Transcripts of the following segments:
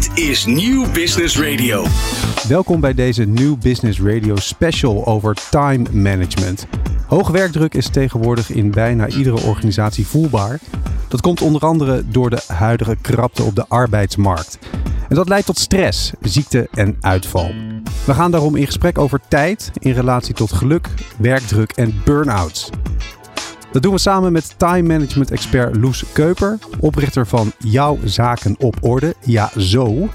Dit is Nieuw Business Radio. Welkom bij deze New Business Radio special over time management. Hoge werkdruk is tegenwoordig in bijna iedere organisatie voelbaar. Dat komt onder andere door de huidige krapte op de arbeidsmarkt. En dat leidt tot stress, ziekte en uitval. We gaan daarom in gesprek over tijd in relatie tot geluk, werkdruk en burn-outs. Dat doen we samen met time management expert Loes Keuper, oprichter van Jouw Zaken op Orde, ja zo.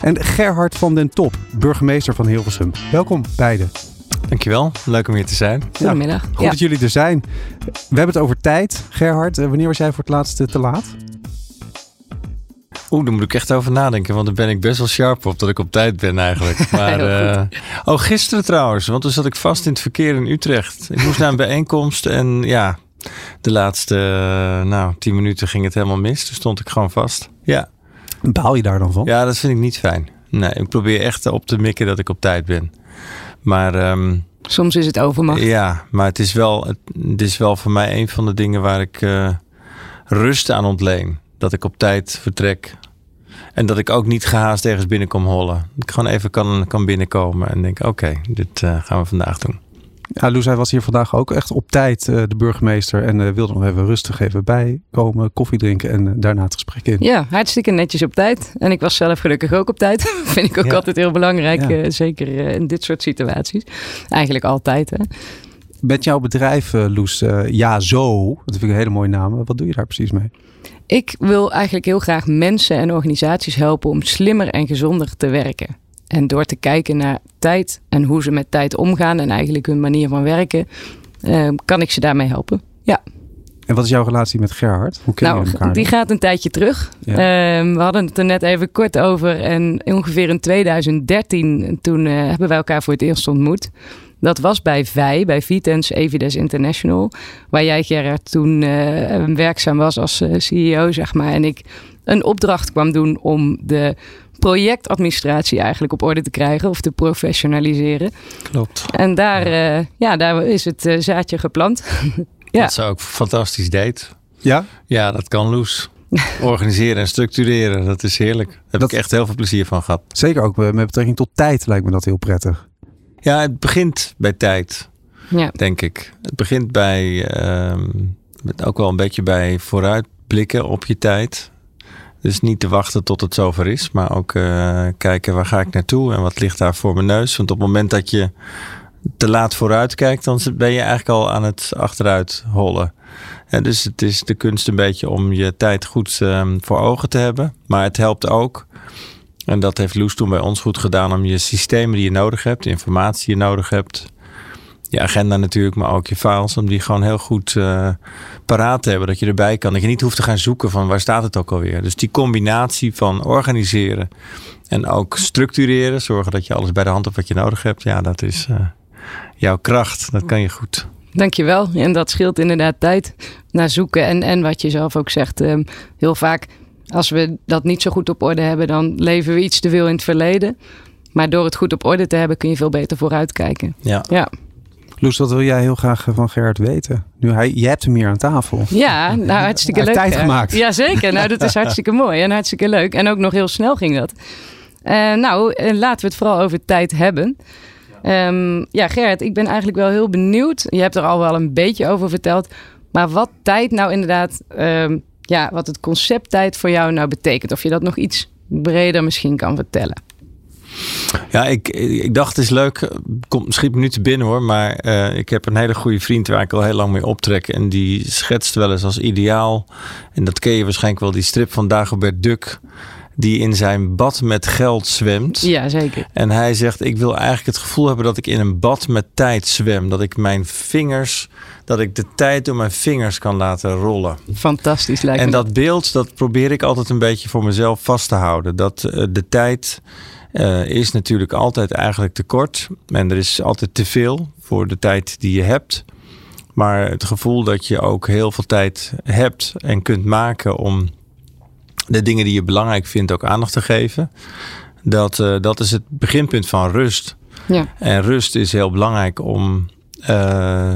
En Gerhard van den Top, burgemeester van Hilversum. Welkom beiden. Dankjewel, leuk om hier te zijn. Goedemiddag. Goed dat jullie er zijn. We hebben het over tijd. Gerhard, eh, wanneer was jij voor het laatste te laat? Oeh, daar moet ik echt over nadenken, want dan ben ik best wel sharp op dat ik op tijd ben eigenlijk. Maar, eh, oh, gisteren trouwens, want toen zat ik vast in het verkeer in Utrecht. Ik moest naar een bijeenkomst en ja, de laatste, eh, nou, tien minuten ging het helemaal mis. Toen stond ik gewoon vast. Ja, Baal je daar dan van? ja dat vind ik niet fijn. Nee, ik probeer echt op te mikken dat ik op tijd ben. Maar ehm, Soms is het overmacht. Ja, maar het is wel, het, het is wel voor mij een van de dingen waar ik eh, rust aan ontleen. Dat ik op tijd vertrek. En dat ik ook niet gehaast ergens binnenkom hollen. Dat ik gewoon even kan, kan binnenkomen en denk: oké, dit eh, gaan we vandaag doen. Ja, Loes, hij was hier vandaag ook echt op tijd, eh, de burgemeester. En eh, wilde nog even rustig even bijkomen, koffie drinken en eh, daarna het gesprek in. Ja, hartstikke netjes op tijd. En ik was zelf gelukkig ook op tijd. Vind ik ook Ja. altijd heel belangrijk. Ja. zeker in dit soort situaties. Eigenlijk altijd. Hè? Met jouw bedrijf, Loes, ja zo, dat vind ik een hele mooie naam. Wat doe je daar precies mee? Ik wil eigenlijk heel graag mensen en organisaties helpen om slimmer en gezonder te werken. En door te kijken naar tijd en hoe ze met tijd omgaan en eigenlijk hun manier van werken, eh, kan ik ze daarmee helpen. Ja. En wat is jouw relatie met Gerhard? Hoe ken je elkaar? Nou, die dan? gaat een tijdje terug. Ja. Ehm, we hadden het er net even kort over. En ongeveer in 2013, toen eh, hebben wij elkaar voor het eerst ontmoet. Dat was bij VI, bij Vitens Evides International. Waar jij, Gerard, toen eh, werkzaam was als eh, CEO, zeg maar. En ik een opdracht kwam doen om de projectadministratie eigenlijk op orde te krijgen. Of te professionaliseren. Klopt. En daar, eh, ja, daar is het eh, zaadje geplant. Ja. Dat zou ook fantastisch deed. Ja? Ja, dat kan Loes. Organiseren en structureren, dat is heerlijk. Daar heb Dat- ik echt heel veel plezier van gehad. Zeker ook eh, met betrekking tot tijd lijkt me dat heel prettig. Ja, het begint bij tijd. ja. denk ik. Het begint bij ehm, met ook wel een beetje bij vooruitblikken op je tijd. Dus niet te wachten tot het zover is, maar ook eh, kijken waar ga ik naartoe en wat ligt daar voor mijn neus. Want op het moment dat je te laat vooruit kijkt, dan ben je eigenlijk al aan het achteruit hollen. En dus het is de kunst een beetje om je tijd goed ehm, voor ogen te hebben. Maar het helpt ook, en dat heeft Loes toen bij ons goed gedaan, om je systemen die je nodig hebt, informatie die je nodig hebt, je agenda natuurlijk, maar ook je files, om die gewoon heel goed eh, paraat hebben. Dat je erbij kan. Dat je niet hoeft te gaan zoeken van waar staat het ook alweer. Dus die combinatie van organiseren en ook structureren, zorgen dat je alles bij de hand hebt wat je nodig hebt. Ja, dat is eh, jouw kracht. Dat kan je goed. Dankjewel. En dat scheelt inderdaad tijd naar zoeken. En, en wat je zelf ook zegt, ehm, heel vaak als we dat niet zo goed op orde hebben, dan leven we iets te veel in het verleden. Maar door het goed op orde te hebben, kun je veel beter vooruitkijken. Ja. Ja, Loes, wat wil jij heel graag van Gerhard weten? Nu, hij, jij hebt hem hier aan tafel. ja nou hartstikke leuk. tijd gemaakt. Jazeker, nou dat is hartstikke mooi en hartstikke leuk. En ook nog heel snel ging dat. Eh, nou, eh, laten we het vooral over tijd hebben. Ehm, ja, Gerrit, ik ben eigenlijk wel heel benieuwd. Je hebt er al wel een beetje over verteld. Maar wat tijd nou inderdaad, ehm, ja, wat het concept tijd voor jou nou betekent. Of je dat nog iets breder misschien kan vertellen. Ja, ik, ik dacht het is leuk. Komt misschien nu te binnen hoor. Maar eh, ik heb een hele goede vriend waar ik al heel lang mee optrek. En die schetst wel eens als ideaal. En dat ken je waarschijnlijk wel. Die strip van Dagobert Duck. Die in zijn bad met geld zwemt. Ja, zeker. En hij zegt: Ik wil eigenlijk het gevoel hebben dat ik in een bad met tijd zwem. Dat ik mijn vingers, dat ik de tijd door mijn vingers kan laten rollen. Fantastisch lijkt En me. dat beeld, dat probeer ik altijd een beetje voor mezelf vast te houden. Dat eh, de tijd eh, is natuurlijk altijd eigenlijk te kort. En er is altijd te veel voor de tijd die je hebt. Maar het gevoel dat je ook heel veel tijd hebt en kunt maken om de dingen die je belangrijk vindt ook aandacht te geven. Dat, eh, dat is het beginpunt van rust. Ja. En rust is heel belangrijk om, eh,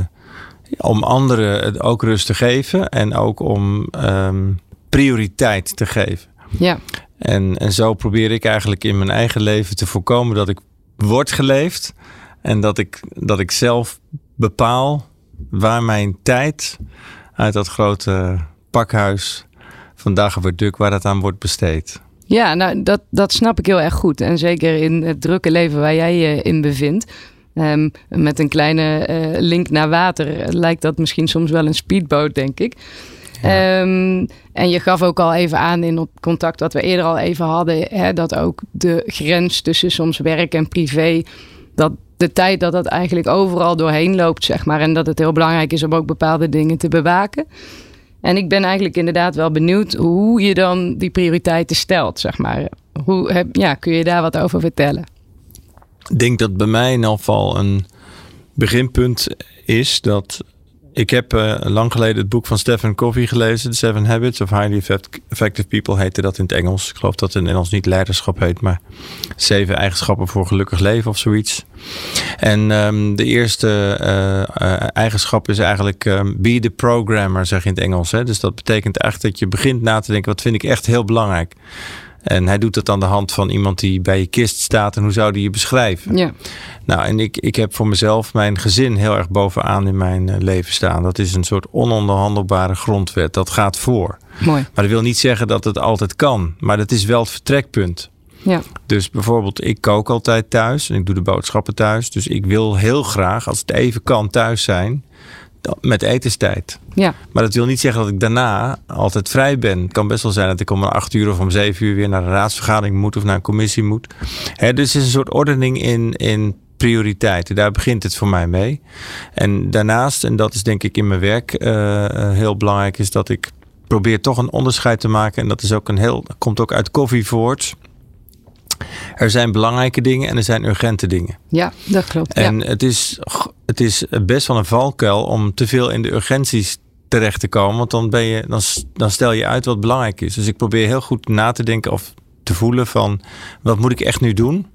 om anderen ook rust te geven en ook om ehm, prioriteit te geven. Ja. En, en zo probeer ik eigenlijk in mijn eigen leven te voorkomen dat ik word geleefd. En dat ik, dat ik zelf bepaal waar mijn tijd uit dat grote pakhuis van Dagobert waar dat aan wordt besteed. Ja, nou dat, dat snap ik heel erg goed. En zeker in het drukke leven waar jij je in bevindt. Um, met een kleine uh, link naar water lijkt dat misschien soms wel een speedboot, denk ik. Ja. Um, en je gaf ook al even aan in het contact wat we eerder al even hadden, hè, dat ook de grens tussen soms werk en privé, dat de tijd dat dat eigenlijk overal doorheen loopt, zeg maar. En dat het heel belangrijk is om ook bepaalde dingen te bewaken. En ik ben eigenlijk inderdaad wel benieuwd hoe je dan die prioriteiten stelt, zeg maar. Hoe heb, ja, kun je daar wat over vertellen? Ik denk dat bij mij in elk geval een beginpunt is dat ik heb uh, lang geleden het boek van Stephen Covey gelezen, The Seven Habits of Highly Effective People heette dat in het Engels. Ik geloof dat het in het Engels niet leiderschap heet, maar zeven eigenschappen voor gelukkig leven of zoiets. En um, de eerste uh, uh, eigenschap is eigenlijk um, be the programmer, zeg je in het Engels. Hè? Dus dat betekent eigenlijk dat je begint na te denken, wat vind ik echt heel belangrijk? En hij doet dat aan de hand van iemand die bij je kist staat. En hoe zou die je beschrijven? Ja. Nou, en ik, ik heb voor mezelf mijn gezin heel erg bovenaan in mijn eh, leven staan. Dat is een soort ononderhandelbare grondwet. Dat gaat voor. Mooi. Maar dat wil niet zeggen dat het altijd kan. Maar dat is wel het vertrekpunt. Ja. Dus bijvoorbeeld, ik kook altijd thuis en ik doe de boodschappen thuis. Dus ik wil heel graag, als het even kan, thuis zijn met etenstijd. Ja. Maar dat wil niet zeggen dat ik daarna altijd vrij ben. Het kan best wel zijn dat ik om een acht uur of om zeven uur weer naar een raadsvergadering moet of naar een commissie moet. He, dus het is een soort ordening in, in prioriteiten. Daar begint het voor mij mee. En daarnaast, en dat is denk ik in mijn werk uh, heel belangrijk, is dat ik probeer toch een onderscheid te maken. En dat is ook een heel, komt ook uit koffie voort. Er zijn belangrijke dingen en er zijn urgente dingen. Ja, dat klopt. En het, is, het is best wel een valkuil om te veel in de urgenties terecht te komen. Want dan, ben je, dan, dan stel je uit wat belangrijk is. Dus ik probeer heel goed na te denken of te voelen van wat moet ik echt nu doen?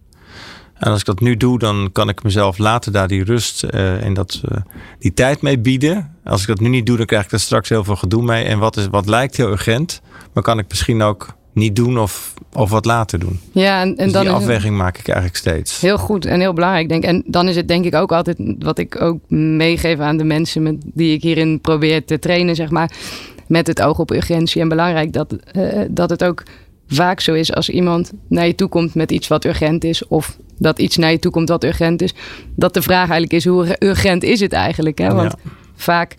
En als ik dat nu doe, dan kan ik mezelf later daar die rust uh, en dat, uh, die tijd mee bieden. Als ik dat nu niet doe, dan krijg ik er straks heel veel gedoe mee. En wat, is, wat lijkt heel urgent, maar kan ik misschien ook niet doen of, of wat later doen. Ja, en, en dus dan die afweging maak ik eigenlijk steeds. Heel goed en heel belangrijk, denk ik. En dan is het denk ik ook altijd wat ik ook meegeef aan de mensen met, die ik hierin probeer te trainen, zeg maar. Met het oog op urgentie. En belangrijk dat, uh, dat het ook vaak zo is als iemand naar je toe komt met iets wat urgent is. Of dat iets naar je toe komt wat urgent is. Dat de vraag eigenlijk is, hoe urgent is het eigenlijk? Hè? Want vaak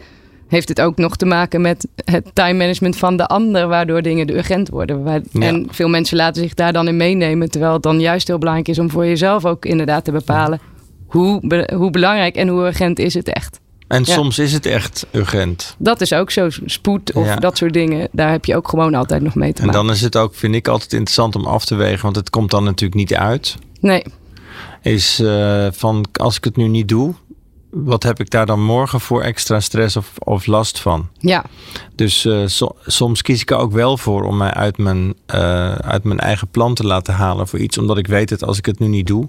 heeft het ook nog te maken met het time management van de ander, waardoor dingen urgent worden. En veel mensen laten zich daar dan in meenemen, terwijl het dan juist heel belangrijk is om voor jezelf ook inderdaad te bepalen hoe, hoe belangrijk en hoe urgent is het echt. En soms is het echt urgent. Dat is ook zo. Spoed of dat soort dingen. Daar heb je ook gewoon altijd nog mee te maken. En dan is het ook, vind ik, altijd interessant om af te wegen. Want het komt dan natuurlijk niet uit. Nee. Is uh, van, als ik het nu niet doe, wat heb ik daar dan morgen voor extra stress of, of last van? Ja. Dus uh, so, soms kies ik er ook wel voor om mij uit mijn, uh, uit mijn eigen plan te laten halen voor iets, omdat ik weet dat als ik het nu niet doe,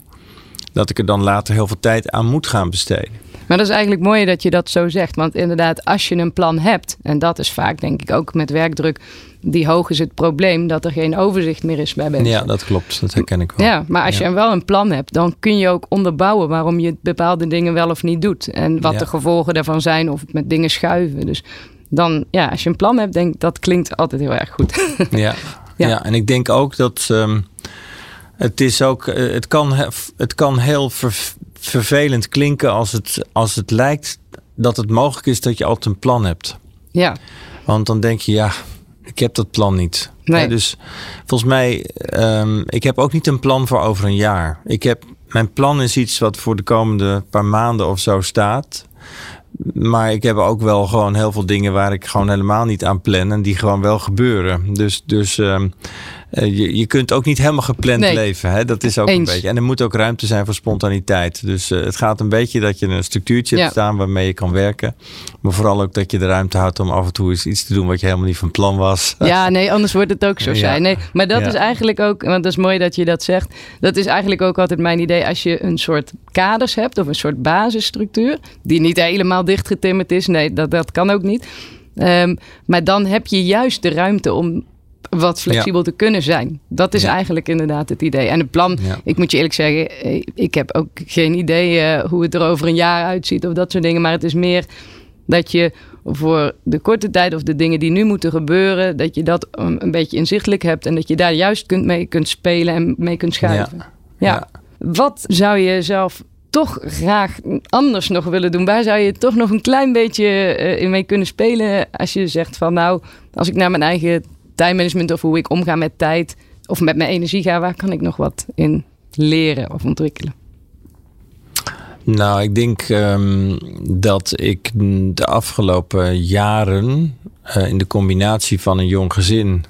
dat ik er dan later heel veel tijd aan moet gaan besteden. Maar dat is eigenlijk mooi dat je dat zo zegt. Want inderdaad, als je een plan hebt, en dat is vaak denk ik ook met werkdruk, die hoog is het probleem dat er geen overzicht meer is bij mensen. Ja, dat klopt. Dat herken ik wel. Ja, maar als je wel een plan hebt, dan kun je ook onderbouwen waarom je bepaalde dingen wel of niet doet. En wat de gevolgen daarvan zijn of met dingen schuiven. Dus dan, ja, als je een plan hebt, denk ik dat klinkt altijd heel erg goed. ja. ja. en ik denk ook dat. Um, het is ook, eh, het kan, het kan heel vervelend klinken als het, als het lijkt dat het mogelijk is dat je altijd een plan hebt. Ja. Want dan denk je, ja, ik heb dat plan niet. Nee. dus volgens mij, um, ik heb ook niet een plan voor over een jaar. Ik heb, mijn plan is iets wat voor de komende paar maanden of zo staat. Maar ik heb ook wel gewoon heel veel dingen waar ik gewoon helemaal niet aan plan en die gewoon wel gebeuren. Dus, dus um, uh, je, je kunt ook niet helemaal gepland leven. Hè? Dat is ook een beetje. En er moet ook ruimte zijn voor spontaniteit. Dus uh, het gaat een beetje dat je een structuurtje hebt staan waarmee je kan werken. Maar vooral ook dat je de ruimte houdt om af en toe eens iets te doen wat je helemaal niet van plan was. Ja, nee, anders wordt het ook zo zijn. Nee, maar dat is eigenlijk ook, want dat is mooi dat je dat zegt. Dat is eigenlijk ook altijd mijn idee. Als je een soort kaders hebt of een soort basisstructuur, die niet helemaal dichtgetimmerd is. Nee, dat, dat kan ook niet. Um, maar dan heb je juist de ruimte om wat flexibel te kunnen zijn. Dat is eigenlijk inderdaad het idee. En het plan, ik moet je eerlijk zeggen, eh, ik heb ook geen idee eh, hoe het er over een jaar uitziet of dat soort dingen. Maar het is meer dat je voor de korte tijd of de dingen die nu moeten gebeuren, dat je dat um, een beetje inzichtelijk hebt en dat je daar juist kunt mee kunt spelen en mee kunt schuiven. Ja. Ja. Wat zou je zelf toch graag anders nog willen doen? Waar zou je toch nog een klein beetje eh, in mee kunnen spelen als je zegt van nou, als ik naar mijn eigen tijdmanagement of hoe ik omga met tijd of met mijn energie ga, waar kan ik nog wat in leren of ontwikkelen? Nou, ik denk ehm, dat ik de afgelopen jaren eh, in de combinatie van een jong gezin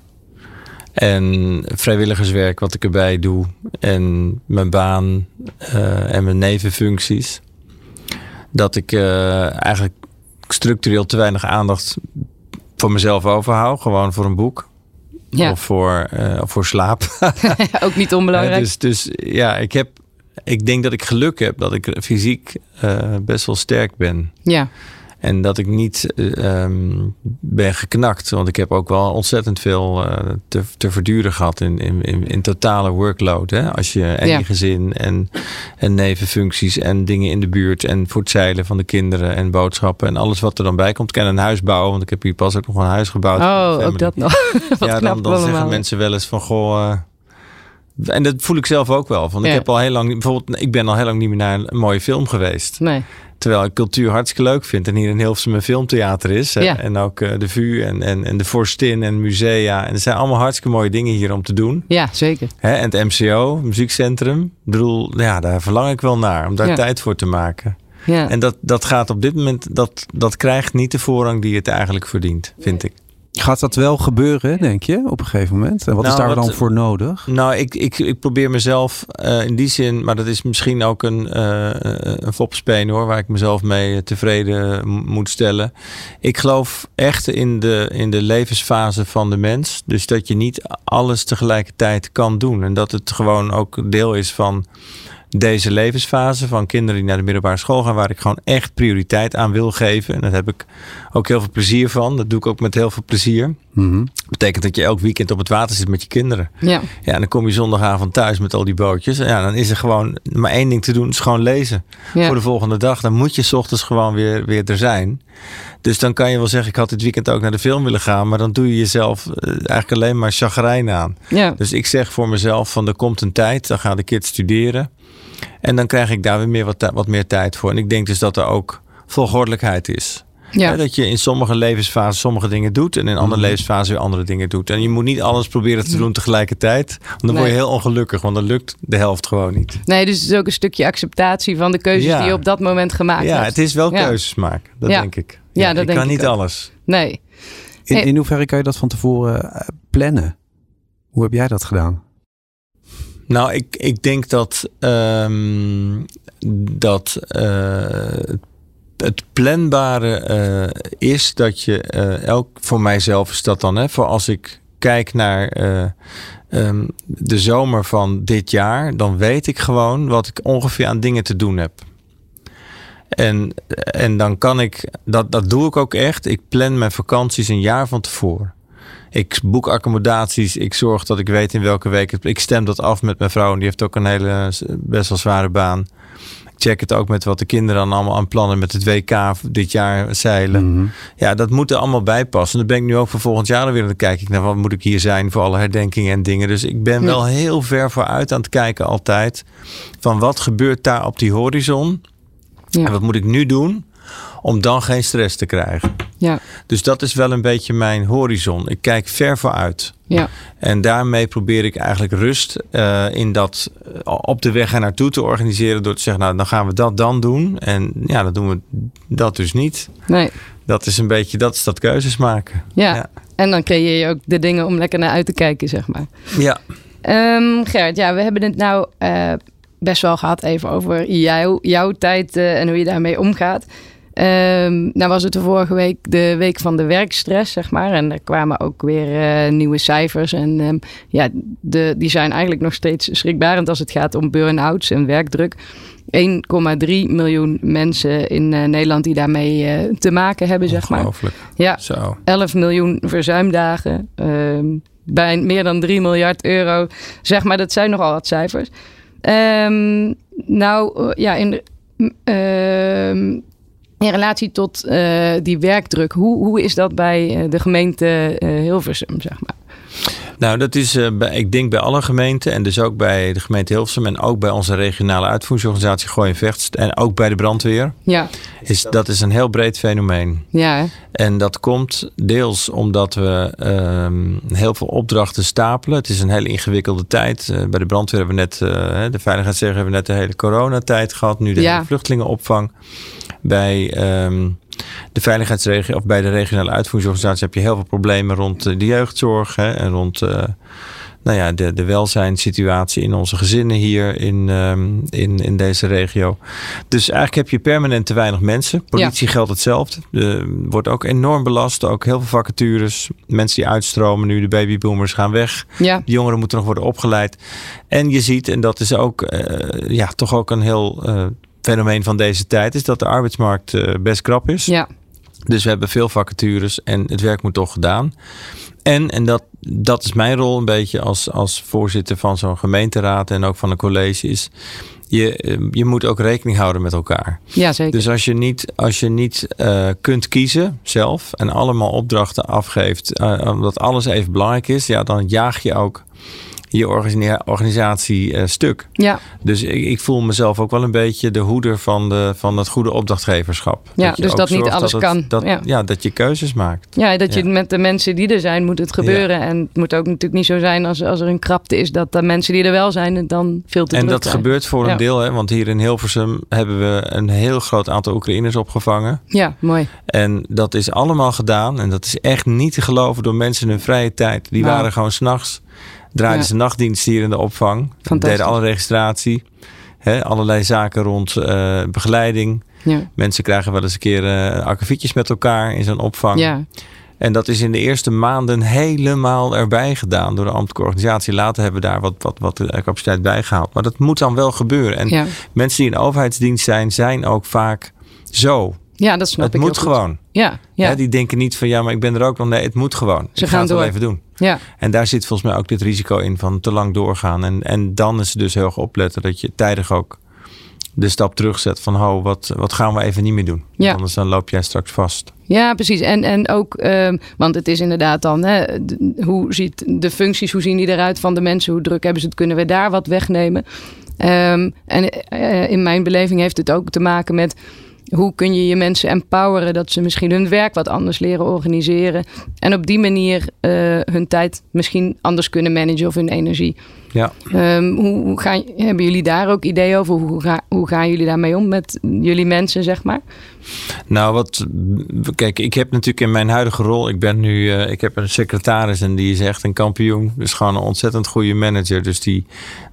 en vrijwilligerswerk wat ik erbij doe en mijn baan eh, en mijn nevenfuncties, dat ik eh, eigenlijk structureel te weinig aandacht voor mezelf overhoud, gewoon voor een boek. Ja, Of voor, eh, voor slaap. ook niet onbelangrijk. dus, dus ja, ik, heb, ik denk dat ik geluk heb dat ik fysiek eh, best wel sterk ben. Ja, En dat ik niet eh, ehm, ben geknakt. Want ik heb ook wel ontzettend veel eh, te, te verduren gehad in, in, in, in totale workload. Hè? Als je en Ja. je gezin en, en nevenfuncties en dingen in de buurt. En voor het zeilen van de kinderen en boodschappen. En alles wat er dan bij komt. Ik kan een huis bouwen. Want ik heb hier pas ook nog een huis gebouwd. oh, ook dat nog. ja, dan, dan zeggen mensen wel eens van goh. eh, en dat voel ik zelf ook wel. Ja. Ik heb al heel lang, bijvoorbeeld, ik ben al heel lang niet meer naar een mooie film geweest. Nee, Terwijl ik cultuur hartstikke leuk vind. En hier in Hilversum een filmtheater is. Ja. En ook eh, de VU en, en, en de Forstin en musea. En er zijn allemaal hartstikke mooie dingen hier om te doen. ja, zeker. Hè? En het MCO, muziekcentrum. Ik bedoel, ja, daar verlang ik wel naar. Om daar Ja. tijd voor te maken. Ja. En dat, dat gaat op dit moment, dat, dat krijgt niet de voorrang die het eigenlijk verdient, vind ik. Gaat dat wel gebeuren, denk je, op een gegeven moment? En wat is Nou, daar wat- dan voor nodig? Nou, ik, ik, ik probeer mezelf eh, in die zin, maar dat is misschien ook een, eh een fopspeen hoor, waar ik mezelf mee tevreden m- moet stellen. Ik geloof echt in de, in de levensfase van de mens. Dus dat je niet alles tegelijkertijd kan doen. En dat het gewoon ook deel is van deze levensfase van kinderen die naar de middelbare school gaan, waar ik gewoon echt prioriteit aan wil geven. En daar heb ik ook heel veel plezier van. Dat doe ik ook met heel veel plezier. Mhm. betekent dat je elk weekend op het water zit met je kinderen. ja, Ja, en dan kom je zondagavond thuis met al die bootjes. En Ja, dan is er gewoon maar één ding te doen, is gewoon lezen. ja. Voor de volgende dag. Dan moet je 's ochtends gewoon weer, weer er zijn. Dus dan kan je wel zeggen, ik had dit weekend ook naar de film willen gaan. Maar dan doe je jezelf eh, eigenlijk alleen maar chagrijn aan. ja. Dus ik zeg voor mezelf van er komt een tijd, dan gaan de kids studeren. En dan krijg ik daar weer meer wat, wat meer tijd voor. En ik denk dus dat er ook volgordelijkheid is. ja. Hè, dat je in sommige levensfasen sommige dingen doet en in andere Mhm. levensfasen weer andere dingen doet. En je moet niet alles proberen te doen tegelijkertijd. Want dan word je heel ongelukkig, want dan lukt de helft gewoon niet. Nee, dus het is ook een stukje acceptatie van de keuzes Ja. die je op dat moment gemaakt Ja, hebt. het is wel Ja. keuzes maken. Dat Ja. denk ik. Ja, dat ik denk kan ik niet ook. alles. Nee. In, in hoeverre kan je dat van tevoren eh, plannen? Hoe heb jij dat gedaan? Nou, ik, ik denk dat, ehm, dat eh, het planbare eh, is dat je eh, elk, voor mijzelf is dat dan, hè, voor als ik kijk naar eh, ehm, de zomer van dit jaar, dan weet ik gewoon wat ik ongeveer aan dingen te doen heb. En, en dan kan ik, dat, dat doe ik ook echt. Ik plan mijn vakanties een jaar van tevoren. Ik boek accommodaties. Ik zorg dat ik weet in welke week. Het, ik stem dat af met mijn vrouw. En die heeft ook een hele best wel zware baan. Ik check het ook met wat de kinderen dan allemaal aan plannen met het WK dit jaar zeilen. Mhm. Ja, dat moet er allemaal bij passen. Dan ben ik nu ook voor volgend jaar weer. Dan kijk ik naar wat moet ik hier zijn voor alle herdenkingen en dingen. Dus ik ben Ja. wel heel ver vooruit aan het kijken altijd. Van wat gebeurt daar op die horizon? Ja. En wat moet ik nu doen om dan geen stress te krijgen? Ja. Dus dat is wel een beetje mijn horizon. Ik kijk ver vooruit. Ja. En daarmee probeer ik eigenlijk rust eh, in dat eh, op de weg er naartoe te organiseren. Door te zeggen, nou dan gaan we dat dan doen. En ja, dan doen we dat dus niet. Nee. Dat is een beetje, dat is dat keuzes maken. Ja. Ja. En dan creëer je ook de dingen om lekker naar uit te kijken, zeg maar. Ja. Ehm Gerrit, ja, we hebben het nou eh, best wel gehad even over jou, jouw tijd en hoe je daarmee omgaat. Ehm nou was het de vorige week de week van de werkstress, zeg maar. En er kwamen ook weer eh, nieuwe cijfers. En ehm, ja, de, die zijn eigenlijk nog steeds schrikbarend als het gaat om burn-outs en werkdruk. 1,3 miljoen mensen in eh, Nederland die daarmee eh, te maken hebben, zeg maar. Ja, Zo. 11 miljoen verzuimdagen. Ehm, bij meer dan 3 miljard euro. Zeg maar, dat zijn nogal wat cijfers. Ehm, nou, ja, in, in relatie tot die werkdruk, hoe, hoe is dat bij de gemeente Hilversum, zeg maar? Nou, dat is, uh, bij, ik denk bij alle gemeenten en dus ook bij de gemeente Hilversum en ook bij onze regionale uitvoeringsorganisatie Gooi en Vecht en ook bij de brandweer. Ja. Is, dat is een heel breed fenomeen. Ja. En dat komt deels omdat we uh, heel veel opdrachten stapelen. Het is een hele ingewikkelde tijd. Uh, bij de brandweer hebben we net, de veiligheidszegger hebben we net de hele coronatijd gehad. Nu de ja. vluchtelingenopvang. Bij um, de veiligheidsregio of bij de regionale uitvoeringsorganisatie heb je heel veel problemen rond de jeugdzorg hè, en rond uh, nou ja, de, de welzijnssituatie in onze gezinnen hier in, um, in, in deze regio. Dus eigenlijk heb je permanent te weinig mensen. Politie ja. geldt hetzelfde. De, wordt ook enorm belast. Ook heel veel vacatures. Mensen die uitstromen nu. De babyboomers gaan weg. Ja. De jongeren moeten nog worden opgeleid. En je ziet, en dat is ook uh, ja, toch ook een heel uh, fenomeen van deze tijd is dat de arbeidsmarkt uh, best krap is. Ja. Dus we hebben veel vacatures en het werk moet toch gedaan. En, en dat, dat is mijn rol een beetje als, als voorzitter van zo'n gemeenteraad en ook van een college, is je, je moet ook rekening houden met elkaar. Ja, zeker. Dus als je niet, als je niet uh, kunt kiezen zelf en allemaal opdrachten afgeeft, uh, omdat alles even belangrijk is, ja, dan jaag je ook je organisatie uh, stuk. Ja. Dus ik, ik, voel mezelf ook wel een beetje de hoeder van, de, van het goede opdrachtgeverschap. Ja, dat dus dat niet alles dat kan. Het, dat, ja. ja. dat je keuzes maakt. Ja, dat je met de mensen die er zijn moet het gebeuren. En het moet ook natuurlijk niet zo zijn als, als er een krapte is... dat de mensen die er wel zijn dan veel te En dat zijn. gebeurt voor een deel. Hè, want hier in Hilversum hebben we een heel groot aantal Oekraïners opgevangen. Ja, mooi. En dat is allemaal gedaan. En dat is echt niet te geloven door mensen in hun vrije tijd. Die Nou. waren gewoon s'nachts draaiden Ja. ze nachtdienst hier in de opvang. Deden alle registratie. Hè, allerlei zaken rond eh, begeleiding. Ja. Mensen krijgen wel eens een keer akkefietjes met elkaar in zo'n opvang. Ja. En dat is in de eerste maanden helemaal erbij gedaan door de ambtelijke organisatie. Later hebben we daar wat, wat, wat eh, capaciteit bij gehaald. Maar dat moet dan wel gebeuren. En Ja. mensen die in overheidsdienst zijn, zijn ook vaak zo. ja, dat snap het ik moet heel goed. gewoon. Ja, ja. Die denken niet van ja, maar ik ben er ook nog. Nee, het moet gewoon. Ze ik gaan ga het wel even doen. Ja. En daar zit volgens mij ook dit risico in van te lang doorgaan. En, en dan is het dus heel erg opletten dat je tijdig ook de stap terugzet van ho, wat, wat gaan we even niet meer doen? Ja. Anders dan loop jij straks vast. Ja, precies. En, en ook, ehm, want het is inderdaad dan, hè, hoe ziet de functies, hoe zien die eruit van de mensen? Hoe druk hebben ze het? Kunnen we daar wat wegnemen? Ehm, en eh, in mijn beleving heeft het ook te maken met hoe kun je je mensen empoweren dat ze misschien hun werk wat anders leren organiseren. En op die manier eh, hun tijd misschien anders kunnen managen of hun energie. Ja. Ehm, hoe, hoe gaan, hebben jullie daar ook ideeën over? Hoe, ga, hoe gaan jullie daarmee om met jullie mensen, zeg maar? Nou, wat. Kijk, ik heb natuurlijk in mijn huidige rol. Ik ben nu. eh, ik heb een secretaris en die is echt een kampioen. Dus gewoon een ontzettend goede manager. Dus die,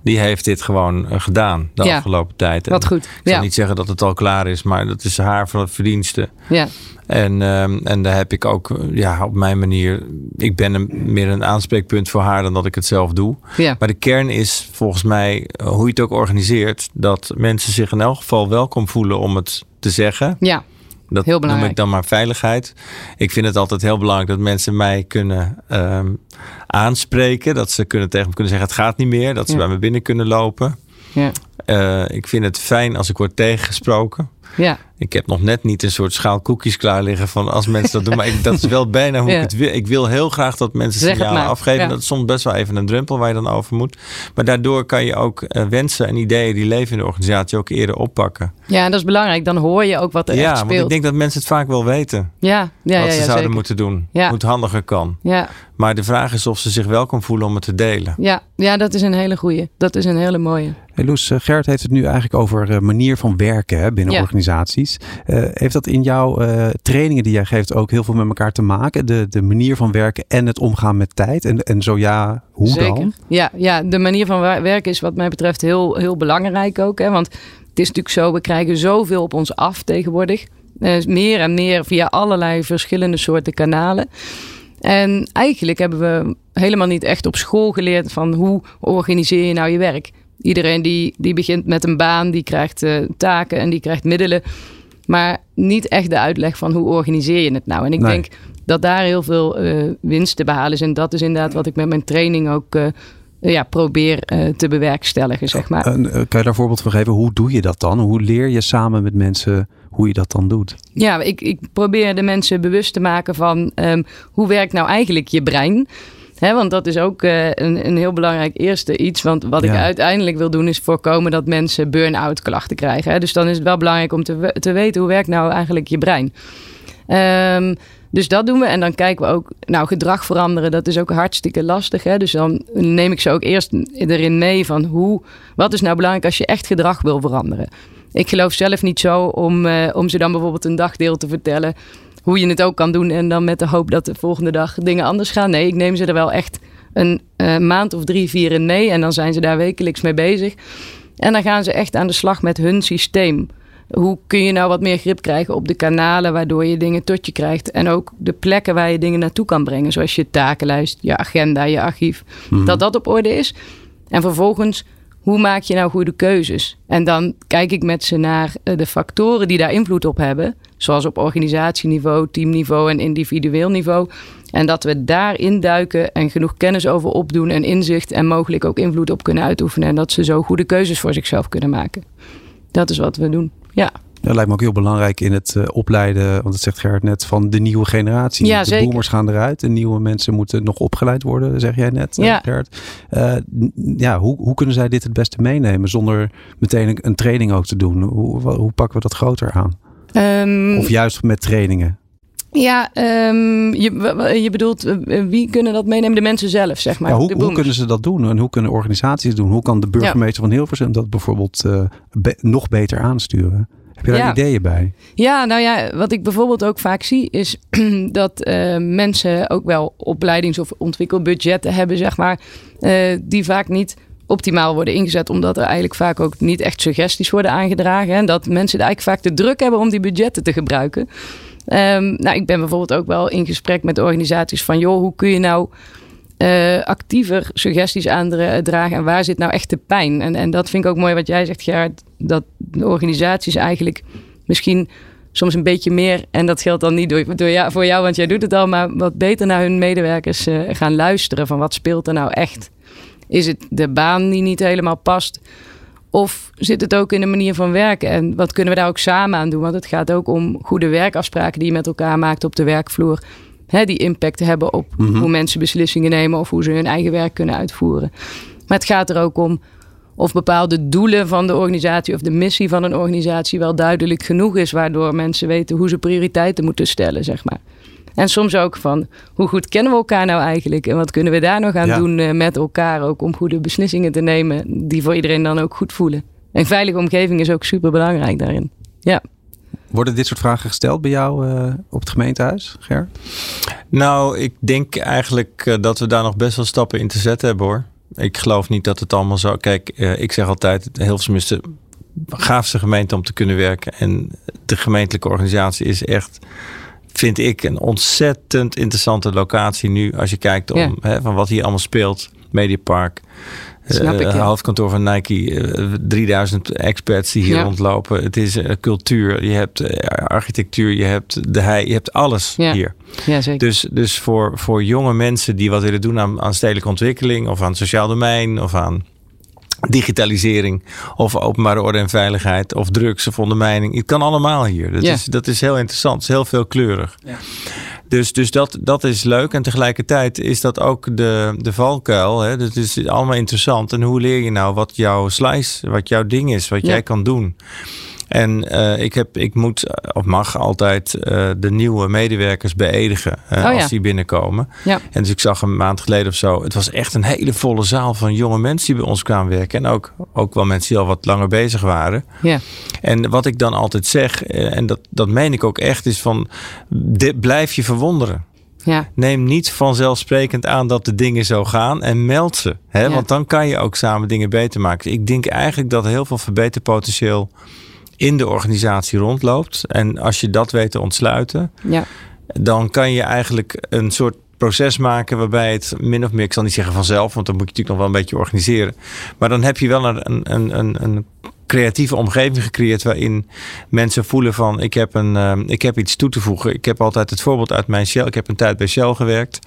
die heeft dit gewoon eh, gedaan de Ja. afgelopen tijd. En Wat goed. Ik zal Ja, niet zeggen dat het al klaar is, maar dat is haar verdienste. ja, En, ehm, en daar heb ik ook ja, op mijn manier. Ik ben een, meer een aanspreekpunt voor haar dan dat ik het zelf doe. ja. Maar de kern is volgens mij, eh, hoe je het ook organiseert, dat mensen zich in elk geval welkom voelen om het te zeggen. ja. Dat Heel noem belangrijk. ik dan maar veiligheid. Ik vind het altijd heel belangrijk dat mensen mij kunnen ehm, aanspreken. Dat ze kunnen tegen me kunnen zeggen: het gaat niet meer. Dat ze Ja. bij me binnen kunnen lopen. ja. Eh, ik vind het fijn als ik word tegengesproken. Ja, Ik heb nog net niet een soort schaal koekjes klaar liggen van als mensen dat doen. Maar ik, dat is wel bijna hoe Ja. ik het wil. Ik wil heel graag dat mensen Zeg het signalen maar, afgeven. ja. Dat is soms best wel even een drempel waar je dan over moet. Maar daardoor kan je ook eh, wensen en ideeën die leven in de organisatie ook eerder oppakken. ja, en dat is belangrijk. Dan hoor je ook wat er Ja, echt want speelt. ik denk dat mensen het vaak wel weten. ja, ja, wat ja, ze ja, zouden zeker. moeten doen. Ja. Hoe het handiger kan. Ja, Maar de vraag is of ze zich welkom voelen om het te delen. ja, ja, dat is een hele goeie. Dat is een hele mooie. Hey Loes, eh, Gert heeft het nu eigenlijk over eh, manier van werken hè, binnen Ja. Organisaties. Eh, heeft dat in jouw eh, trainingen die jij geeft ook heel veel met elkaar te maken? De, de manier van werken en het omgaan met tijd? En, en zo ja, hoe Zeker. dan? Ja, ja, de manier van werken is wat mij betreft heel, heel belangrijk ook. Hè? Want het is natuurlijk zo, we krijgen zoveel op ons af tegenwoordig. Meer en meer via allerlei verschillende soorten kanalen. En eigenlijk hebben we helemaal niet echt op school geleerd van hoe organiseer je nou je werk. Iedereen die, die begint met een baan, die krijgt eh, taken en die krijgt middelen. Maar niet echt de uitleg van hoe organiseer je het nou. En ik Nee. denk dat daar heel veel uh, winst te behalen is. En dat is inderdaad wat ik met mijn training ook uh, ja, probeer uh, te bewerkstelligen, zeg maar. kan je daar een voorbeeld van geven? Hoe doe je dat dan? Hoe leer je samen met mensen hoe je dat dan doet? Ja, ik, ik probeer de mensen bewust te maken van um, hoe werkt nou eigenlijk je brein? Want dat is ook uh, een, een heel belangrijk eerste iets. Want wat ja. ik uiteindelijk wil doen is voorkomen dat mensen burn-out klachten krijgen. Hè. Dus dan is het wel belangrijk om te, te weten hoe werkt nou eigenlijk je brein. Um, dus dat doen we. En dan kijken we ook, nou, gedrag veranderen, dat is ook hartstikke lastig. Hè? Dus dan neem ik ze ook eerst erin mee van hoe, wat is nou belangrijk als je echt gedrag wil veranderen. Ik geloof zelf niet zo om, uh, om ze dan bijvoorbeeld een dagdeel te vertellen hoe je het ook kan doen. En dan met de hoop dat de volgende dag dingen anders gaan. Nee, ik neem ze er wel echt een uh, maand of drie, vier in mee. En dan zijn ze daar wekelijks mee bezig. En dan gaan ze echt aan de slag met hun systeem hoe kun je nou wat meer grip krijgen op de kanalen waardoor je dingen tot je krijgt. En ook de plekken waar je dingen naartoe kan brengen. Zoals je takenlijst, je agenda, je archief. Mhm. Dat dat op orde is. En vervolgens, hoe maak je nou goede keuzes? En dan kijk ik met ze naar eh, de factoren die daar invloed op hebben. Zoals op organisatieniveau, teamniveau en individueel niveau. En dat we daarin duiken en genoeg kennis over opdoen en inzicht en mogelijk ook invloed op kunnen uitoefenen. En dat ze zo goede keuzes voor zichzelf kunnen maken. Dat is wat we doen. Ja. Dat lijkt me ook heel belangrijk in het uh, opleiden, want dat zegt Gerard net, van de nieuwe generatie. Ja, de zeker. boomers gaan eruit en nieuwe mensen moeten nog opgeleid worden, zeg jij net, ja. Gerard. Uh, ja, hoe, hoe kunnen zij dit het beste meenemen zonder meteen een, een training ook te doen? Hoe, hoe pakken we dat groter aan? Um, of juist met trainingen? Ja, um, je, je bedoelt wie kunnen dat meenemen? De mensen zelf, zeg maar. Ja, hoe, hoe, kunnen ze dat doen? En hoe kunnen organisaties doen? Hoe kan de burgemeester ja. van Hilversum dat bijvoorbeeld uh, be nog beter aansturen? Heb je daar ja. ideeën bij? Ja, nou ja, wat ik bijvoorbeeld ook vaak zie is dat uh, mensen ook wel opleidings- of ontwikkelbudgetten hebben, zeg maar, uh, die vaak niet optimaal worden ingezet, omdat er eigenlijk vaak ook niet echt suggesties worden aangedragen. En dat mensen eigenlijk vaak de druk hebben om die budgetten te gebruiken. Um, nou, ik ben bijvoorbeeld ook wel in gesprek met organisaties van, joh, hoe kun je nou uh, actiever suggesties aandragen en waar zit nou echt de pijn? En, en dat vind ik ook mooi wat jij zegt, Gerard, dat de organisaties eigenlijk misschien soms een beetje meer, en dat geldt dan niet door, door voor jou, want jij doet het al, maar wat beter naar hun medewerkers uh, gaan luisteren van wat speelt er nou echt? Is het de baan die niet helemaal past? Of zit het ook in de manier van werken? En wat kunnen we daar ook samen aan doen? Want het gaat ook om goede werkafspraken die je met elkaar maakt op de werkvloer. Hè, die impact hebben op mm -hmm. hoe mensen beslissingen nemen of hoe ze hun eigen werk kunnen uitvoeren. Maar het gaat er ook om of bepaalde doelen van de organisatie of de missie van een organisatie wel duidelijk genoeg is, waardoor mensen weten hoe ze prioriteiten moeten stellen, zeg maar. En soms ook van hoe goed kennen we elkaar nou eigenlijk en wat kunnen we daar nog aan ja. doen uh, met elkaar ook om goede beslissingen te nemen die voor iedereen dan ook goed voelen. Een veilige omgeving is ook super belangrijk daarin. Ja. Worden dit soort vragen gesteld bij jou uh, op het gemeentehuis, Ger? Nou, ik denk eigenlijk uh, dat we daar nog best wel stappen in te zetten hebben hoor. Ik geloof niet dat het allemaal zo. Kijk, ik zeg altijd: Hilversum is de gaafste gemeente om te kunnen werken. En de gemeentelijke organisatie is echt vind ik een ontzettend interessante locatie nu. Als je kijkt om, Ja. hè, van wat hier allemaal speelt. Mediapark. Snap ik, eh, ja. hoofdkantoor van Nike. eh, 3000 experts die hier Ja. rondlopen. Het is eh, cultuur. Je hebt eh, architectuur. Je hebt de hei. Je hebt alles Ja. hier. ja, zeker. Dus, dus voor, voor jonge mensen die wat willen doen aan, aan stedelijke ontwikkeling. Of aan het sociaal domein. Of aan digitalisering. Of openbare orde en veiligheid. Of drugs of ondermijning. Het kan allemaal hier. Dat, Ja. is, dat is heel interessant. Het is heel veelkleurig. Dus, dus dat, dat is leuk. En tegelijkertijd is dat ook de, de valkuil. Hè? Dat is allemaal interessant. En hoe leer je nou wat jouw slice, wat jouw ding is, wat Ja. jij kan doen? En eh, ik, heb, ik moet, eh, of mag altijd, eh, de nieuwe medewerkers beëdigen eh, Oh ja. als die binnenkomen. Ja. En dus ik zag een maand geleden of zo, het was echt een hele volle zaal van jonge mensen die bij ons kwamen werken. En ook, ook wel mensen die al wat langer bezig waren. Ja. En wat ik dan altijd zeg, en dat, dat meen ik ook echt, is van dit blijf je verwonderen. Ja. Neem niet vanzelfsprekend aan dat de dingen zo gaan en meld ze. Hè? Ja. Want dan kan je ook samen dingen beter maken. Ik denk eigenlijk dat er heel veel verbeterpotentieel in de organisatie rondloopt. En als je dat weet te ontsluiten, Ja. dan kan je eigenlijk een soort proces maken waarbij het min of meer, ik zal niet zeggen vanzelf, want dan moet je natuurlijk nog wel een beetje organiseren. Maar dan heb je wel een, een, een, een creatieve omgeving gecreëerd waarin mensen voelen van ik heb, een, uh, ik heb iets toe te voegen. Ik heb altijd het voorbeeld uit mijn Shell. Ik heb een tijd bij Shell gewerkt.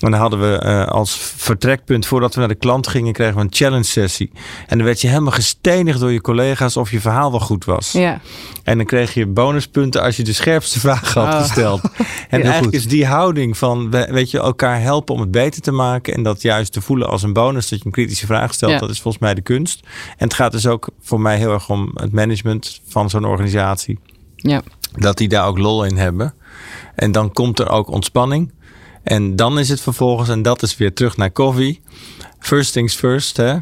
En dan hadden we uh, als vertrekpunt voordat we naar de klant gingen, kregen we een challenge sessie. En dan werd je helemaal gestenigd door je collega's of je verhaal wel goed was. Ja. En dan kreeg je bonuspunten als je de scherpste vraag had oh. gesteld. En eigenlijk goed. is die houding van weet je, elkaar helpen om het beter te maken en dat juist te voelen als een bonus dat je een kritische vraag stelt, ja. dat is volgens mij de kunst. En het gaat dus ook voor mij heel erg om het management van zo'n organisatie. Ja. Dat die daar ook lol in hebben. En dan komt er ook ontspanning. En dan is het vervolgens, en dat is weer terug naar koffie. First things first, hè.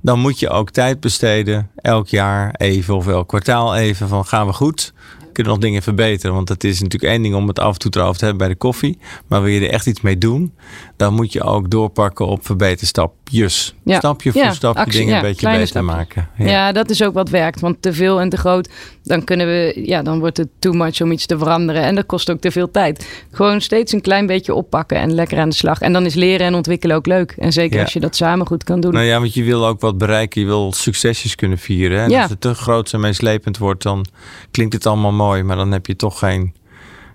Dan moet je ook tijd besteden, elk jaar even of elk kwartaal even, van gaan we goed? Kunnen nog dingen verbeteren. Want het is natuurlijk één ding om het af en toe erover te hebben bij de koffie. Maar wil je er echt iets mee doen, dan moet je ook doorpakken op verbeterstapjes. Ja. Stapje voor stapje dingen een beetje beter stapje. maken. Ja. dat is ook wat werkt. Want te veel en te groot, dan kunnen we, ja, dan wordt het too much om iets te veranderen. En dat kost ook te veel tijd. Gewoon steeds een klein beetje oppakken en lekker aan de slag. En dan is leren en ontwikkelen ook leuk. En zeker als je dat samen goed kan doen. Nou ja, want je wil ook wat bereiken. Je wil succesjes kunnen vieren. En als het te groot en meeslepend wordt, dan klinkt het allemaal mooi, maar dan heb je toch geen.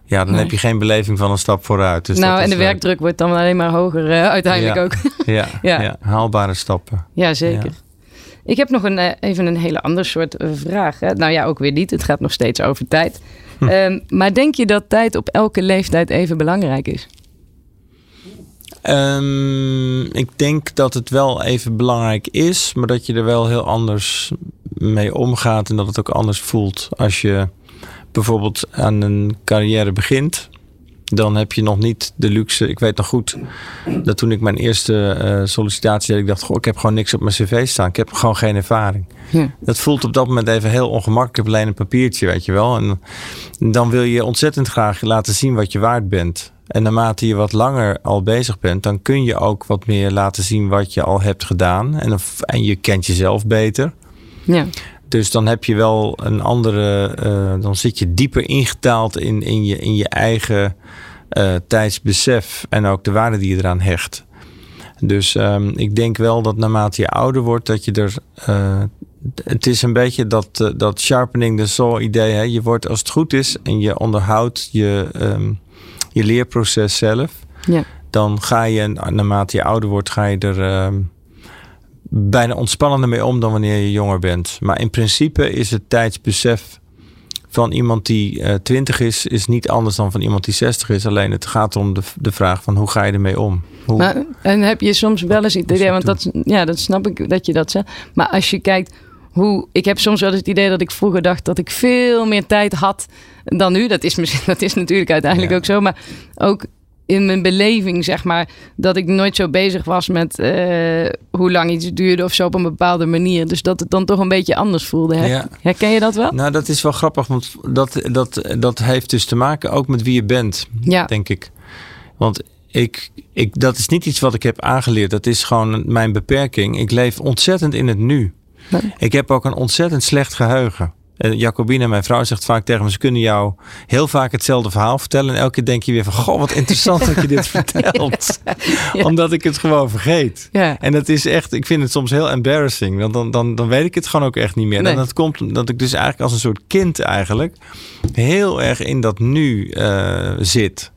Ja, dan heb je geen beleving van een stap vooruit. Dus nou, en de werkdruk wordt dan alleen maar hoger uh, uiteindelijk ook. ja, ja. ja, haalbare stappen. Ja, zeker. Ik heb nog een, uh, even een hele ander soort uh, vraag. Hè? Nou ja, ook weer niet. Het gaat nog steeds over tijd. Hm. Um, maar denk je dat tijd op elke leeftijd even belangrijk is? Um, ik denk dat het wel even belangrijk is, maar dat je er wel heel anders mee omgaat en dat het ook anders voelt als je bijvoorbeeld aan een carrière begint, dan heb je nog niet de luxe. Ik weet nog goed dat toen ik mijn eerste uh, sollicitatie had, ik dacht, goh, ik heb gewoon niks op mijn cv staan. Ik heb gewoon geen ervaring. Ja. Dat voelt op dat moment even heel ongemakkelijk. alleen een papiertje, weet je wel. En dan wil je ontzettend graag laten zien wat je waard bent. En naarmate je wat langer al bezig bent, dan kun je ook wat meer laten zien wat je al hebt gedaan. En, en je kent jezelf beter. Ja. Dus dan heb je wel een andere, uh, dan zit je dieper ingetaald in, in, je, in je eigen uh, tijdsbesef en ook de waarde die je eraan hecht. Dus um, ik denk wel dat naarmate je ouder wordt, dat je er. Uh, het is een beetje dat, dat sharpening the saw idee. Hè? Je wordt als het goed is en je onderhoudt je, um, je leerproces zelf. Ja. Dan ga je, naarmate je ouder wordt, ga je er. Um, bijna ontspannender mee om dan wanneer je jonger bent. Maar in principe is het tijdsbesef van iemand die uh, 20 is, is niet anders dan van iemand die 60 is. Alleen het gaat om de, de vraag van hoe ga je ermee om? Hoe... Maar, en heb je soms wel eens het idee, want dat, ja, dat snap ik dat je dat zegt. Maar als je kijkt hoe. Ik heb soms wel eens het idee dat ik vroeger dacht dat ik veel meer tijd had dan nu. Dat is, misschien, dat is natuurlijk uiteindelijk ook zo. Maar ook in mijn beleving, zeg maar, dat ik nooit zo bezig was met uh, hoe lang iets duurde of zo op een bepaalde manier. Dus dat het dan toch een beetje anders voelde. Her Herken je dat wel? Nou, dat is wel grappig, want dat, dat, dat heeft dus te maken ook met wie je bent, ja. denk ik. Want ik, ik, dat is niet iets wat ik heb aangeleerd. Dat is gewoon mijn beperking. Ik leef ontzettend in het nu. Nee. Ik heb ook een ontzettend slecht geheugen. Jacobine, mijn vrouw, zegt vaak tegen me: ze kunnen jou heel vaak hetzelfde verhaal vertellen. En elke keer denk je weer van: Goh, wat interessant dat je dit vertelt. Omdat ik het gewoon vergeet. Ja. En dat is echt, ik vind het soms heel embarrassing. Want dan, dan, dan weet ik het gewoon ook echt niet meer. Nee. En dat komt omdat ik dus eigenlijk als een soort kind eigenlijk heel erg in dat nu uh, zit.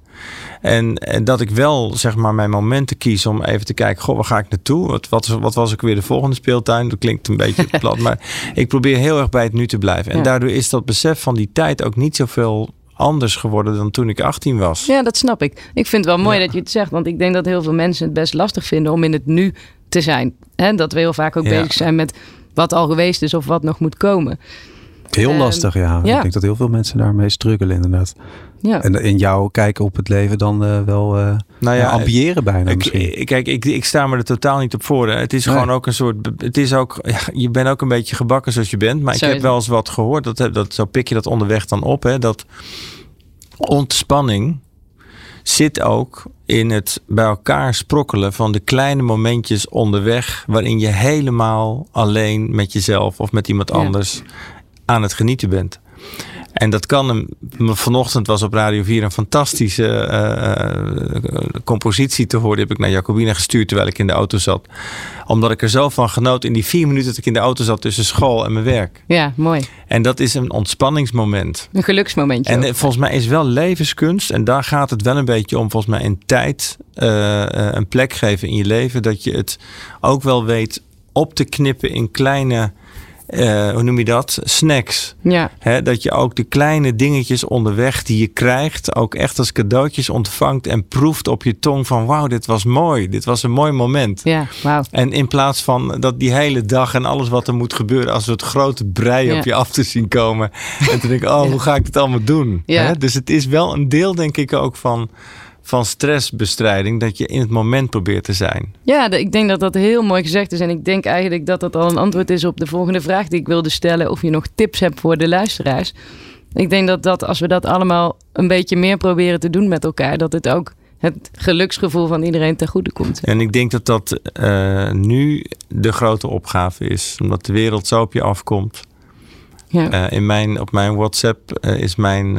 En, en, dat ik wel zeg maar mijn momenten kies om even te kijken, goh, waar ga ik naartoe? Wat, wat, wat was ik weer de volgende speeltuin? Dat klinkt een beetje plat, maar ik probeer heel erg bij het nu te blijven. En ja. daardoor is dat besef van die tijd ook niet zoveel anders geworden dan toen ik 18 was. Ja, dat snap ik. Ik vind het wel mooi ja. dat je het zegt, want ik denk dat heel veel mensen het best lastig vinden om in het nu te zijn. En dat we heel vaak ook ja. bezig zijn met wat al geweest is of wat nog moet komen. Heel lastig, ja. ja. Ik denk dat heel veel mensen daarmee struggelen, inderdaad. Ja. En in jouw kijken op het leven dan uh, wel uh, nou ja, ambiëren bijna ik, misschien. Kijk, ik, ik sta me er totaal niet op voor. Hè. Het is nee. gewoon ook een soort... Het is ook... Ja, je bent ook een beetje gebakken zoals je bent. Maar ik heb wel eens wat gehoord. Dat, dat, zo pik je dat onderweg dan op. Hè, dat ontspanning zit ook in het bij elkaar sprokkelen van de kleine momentjes onderweg. Waarin je helemaal alleen met jezelf of met iemand anders... Aan het genieten bent. En dat kan hem. Vanochtend was op Radio 4 een fantastische uh, compositie te horen. Die heb ik naar Jacobina gestuurd terwijl ik in de auto zat. Omdat ik er zelf van genoot in die vier minuten dat ik in de auto zat tussen school en mijn werk. Ja, mooi. En dat is een ontspanningsmoment. Een geluksmomentje. En volgens mij is wel levenskunst. En daar gaat het wel een beetje om. Volgens mij in tijd een plek geven in je leven. Dat je het ook wel weet op te knippen in kleine uh, hoe noem je dat? Snacks. Ja. dat je ook de kleine dingetjes onderweg die je krijgt, ook echt als cadeautjes ontvangt en proeft op je tong van wauw, dit was mooi. Dit was een mooi moment. Ja. En in plaats van dat die hele dag en alles wat er moet gebeuren, als het grote brei op je af te zien komen. En te denken, oh, hoe ga ik het allemaal doen? Ja. dus het is wel een deel, denk ik, ook van van stressbestrijding, dat je in het moment probeert te zijn. Ja, ik denk dat dat heel mooi gezegd is. En ik denk eigenlijk dat dat al een antwoord is op de volgende vraag die ik wilde stellen. Of je nog tips hebt voor de luisteraars. Ik denk dat, dat als we dat allemaal een beetje meer proberen te doen met elkaar, dat het ook het geluksgevoel van iedereen ten goede komt. En ik denk dat dat uh, nu de grote opgave is. Omdat de wereld zo op je afkomt. Ja. Uh, in mijn, op mijn WhatsApp uh, is mijn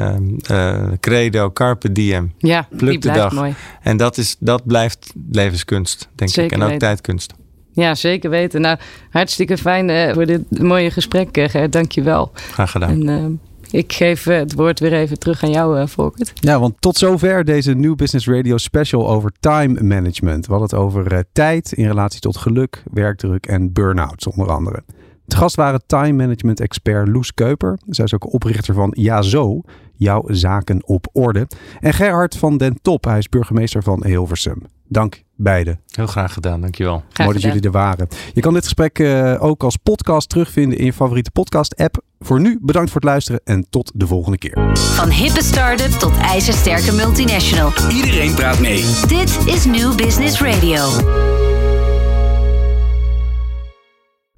uh, credo Carpe Diem. Ja, Pluk de dag. Mooi. En dat, is, dat blijft levenskunst, denk zeker ik. En ook weten. tijdkunst. Ja, zeker weten. Nou, hartstikke fijn voor dit mooie gesprek, Gert. Dank je wel. Graag gedaan. En, ik geef het woord weer even terug aan jou, Volkert. Ja, want tot zover deze New Business Radio special over time management. We hadden het over tijd in relatie tot geluk, werkdruk en burn-outs onder andere. Het gast waren time management expert Loes Keuper. Zij is ook oprichter van Ja Zo, jouw zaken op orde. En Gerhard van den Top, hij is burgemeester van Hilversum. Dank beiden. Heel graag gedaan, dankjewel. Graag Mooi dat jullie er waren. Je kan dit gesprek uh, ook als podcast terugvinden in je favoriete podcast app. Voor nu bedankt voor het luisteren en tot de volgende keer. Van hippe start-up tot ijzersterke multinational. Iedereen praat mee. Dit is New Business Radio.